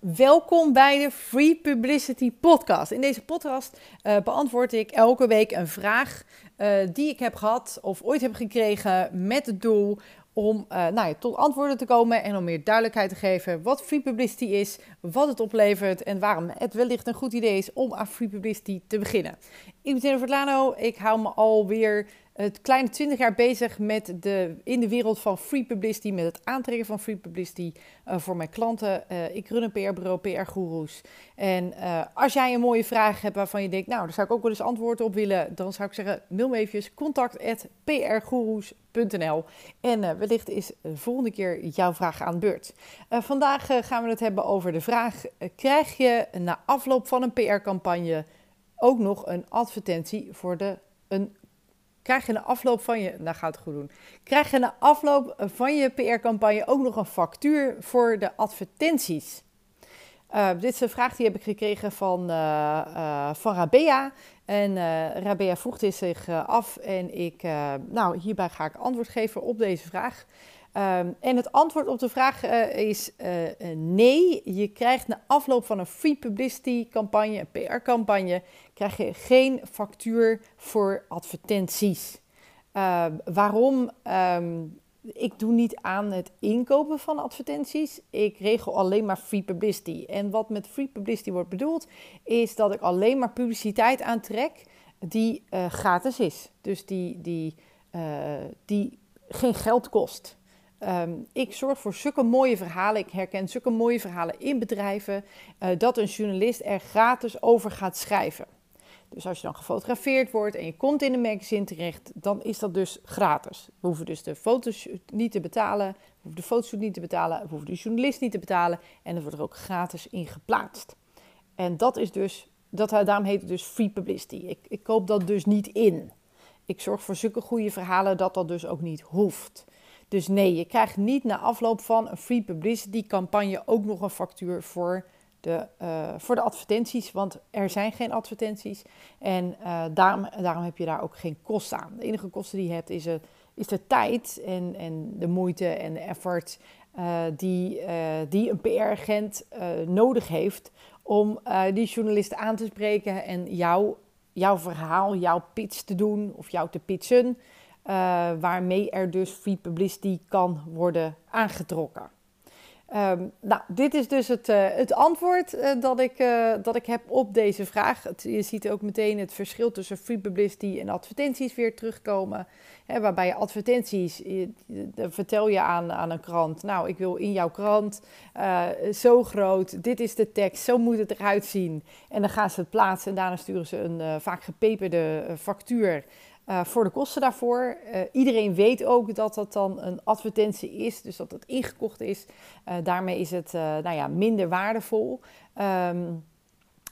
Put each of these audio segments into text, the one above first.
welkom bij de Free Publicity Podcast. In deze podcast uh, beantwoord ik elke week een vraag uh, die ik heb gehad of ooit heb gekregen met het doel om uh, nou ja, tot antwoorden te komen en om meer duidelijkheid te geven wat free publicity is, wat het oplevert en waarom het wellicht een goed idee is om aan free publicity te beginnen. Ik ben Tina Vertlano, ik hou me alweer het kleine 20 jaar bezig met de, in de wereld van free publicity, met het aantrekken van free publicity uh, voor mijn klanten. Uh, ik run een PR-bureau, PR-goeroes. En uh, als jij een mooie vraag hebt waarvan je denkt, nou, daar zou ik ook wel eens antwoord op willen, dan zou ik zeggen, mail me even contact.prgoeroes.nl en wellicht is de volgende keer jouw vraag aan de beurt. vandaag gaan we het hebben over de vraag, krijg je na afloop van een PR-campagne ook nog een advertentie voor de, een krijg je na afloop van je, nou gaat het goed doen, krijg je na afloop van je PR-campagne ook nog een factuur voor de advertenties? Uh, dit is een vraag die heb ik gekregen van, uh, van Rabea. En Rabea vroeg dit zich af en ik, nou hierbij ga ik antwoord geven op deze vraag. Um, en het antwoord op de vraag uh, is uh, nee. Je krijgt na afloop van een free publicity campagne, een PR-campagne, krijg je geen factuur voor advertenties. Uh, waarom? Um, ik doe niet aan het inkopen van advertenties. Ik regel alleen maar free publicity. En wat met free publicity wordt bedoeld, is dat ik alleen maar publiciteit aantrek die gratis is. Dus die, die, die geen geld kost. Um, ik zorg voor zulke mooie verhalen. Ik herken zulke mooie verhalen in bedrijven. Uh, dat een journalist er gratis over gaat schrijven. Dus als je dan gefotografeerd wordt en je komt in een magazine terecht, dan is dat dus gratis. We hoeven dus de foto's niet te betalen, we hoeven de fotoshoot niet te betalen, we hoeven de journalist niet te betalen en het wordt er ook gratis in geplaatst. En dat is dus, dat, daarom heet het dus free publicity. Ik, ik koop dat dus niet in. Ik zorg voor zulke goede verhalen dat dat dus ook niet hoeft. Dus nee, je krijgt niet na afloop van een free publicity campagne ook nog een factuur voor de, uh, voor de advertenties. Want er zijn geen advertenties. En uh, daarom, daarom heb je daar ook geen kosten aan. De enige kosten die je hebt is, uh, is de tijd en, en de moeite en de effort die, die een PR-agent nodig heeft om die journalisten aan te spreken en jou, jouw verhaal, jouw pitch te doen of jou te pitchen. Uh, waarmee er dus free publicity kan worden aangetrokken. Um, nou, dit is dus het, uh, het antwoord uh, dat, ik, dat ik heb op deze vraag. Je ziet ook meteen het verschil tussen free publicity en advertenties weer terugkomen. Hè, waarbij advertenties, je, vertel je aan, aan een krant, nou ik wil in jouw krant zo groot, dit is de tekst, zo moet het eruit zien. En dan gaan ze het plaatsen en daarna sturen ze een vaak gepeperde factuur uh, voor de kosten daarvoor. Uh, iedereen weet ook dat dat dan een advertentie is, dus dat het ingekocht is. Uh, daarmee is het nou ja, minder waardevol. Um,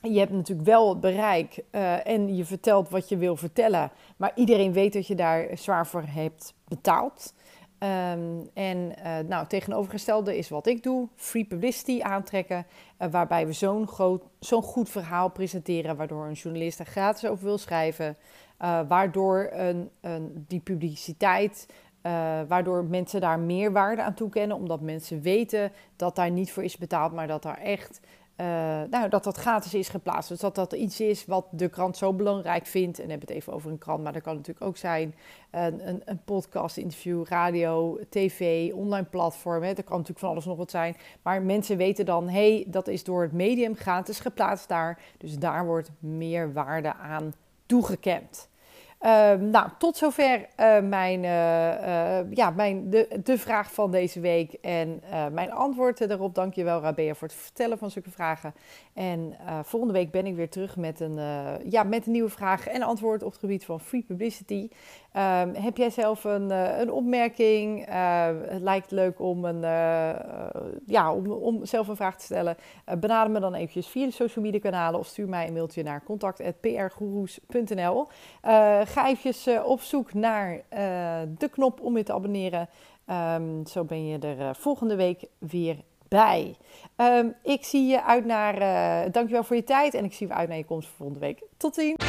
je hebt natuurlijk wel het bereik en je vertelt wat je wil vertellen, maar iedereen weet dat je daar zwaar voor hebt betaald. Um, en nou, tegenovergestelde is wat ik doe: free publicity aantrekken, waarbij we zo'n zo'n goed verhaal presenteren, waardoor een journalist er gratis over wil schrijven. Uh, waardoor een, een, die publiciteit, waardoor mensen daar meer waarde aan toekennen, omdat mensen weten dat daar niet voor is betaald, maar dat daar echt uh, nou, dat dat gratis is geplaatst. Dus dat dat iets is wat de krant zo belangrijk vindt. En hebben het even over een krant, maar dat kan natuurlijk ook zijn een, een, een podcast, interview, radio, tv, online platform. Hè. Dat kan natuurlijk van alles nog wat zijn. Maar mensen weten dan, hé, hey, dat is door het medium gratis geplaatst daar. Dus daar wordt meer waarde aan toegekend. Uh, nou, tot zover uh, mijn, uh, ja, mijn, de, de vraag van deze week en mijn antwoorden daarop. Dankjewel Rabea voor het vertellen van zulke vragen. En volgende week ben ik weer terug met een, ja, met een nieuwe vraag en antwoord op het gebied van free publicity. Um, heb jij zelf een, een opmerking? het lijkt leuk om, een, ja, om, om zelf een vraag te stellen. benader me dan eventjes via de social media kanalen of stuur mij een mailtje naar contact.prgoeroes.nl ga uh, op zoek naar uh, de knop om je te abonneren. Um, zo ben je er uh, volgende week weer bij. Um, ik zie je uit naar. dankjewel voor je tijd en ik zie je uit naar je komst volgende week. Tot ziens.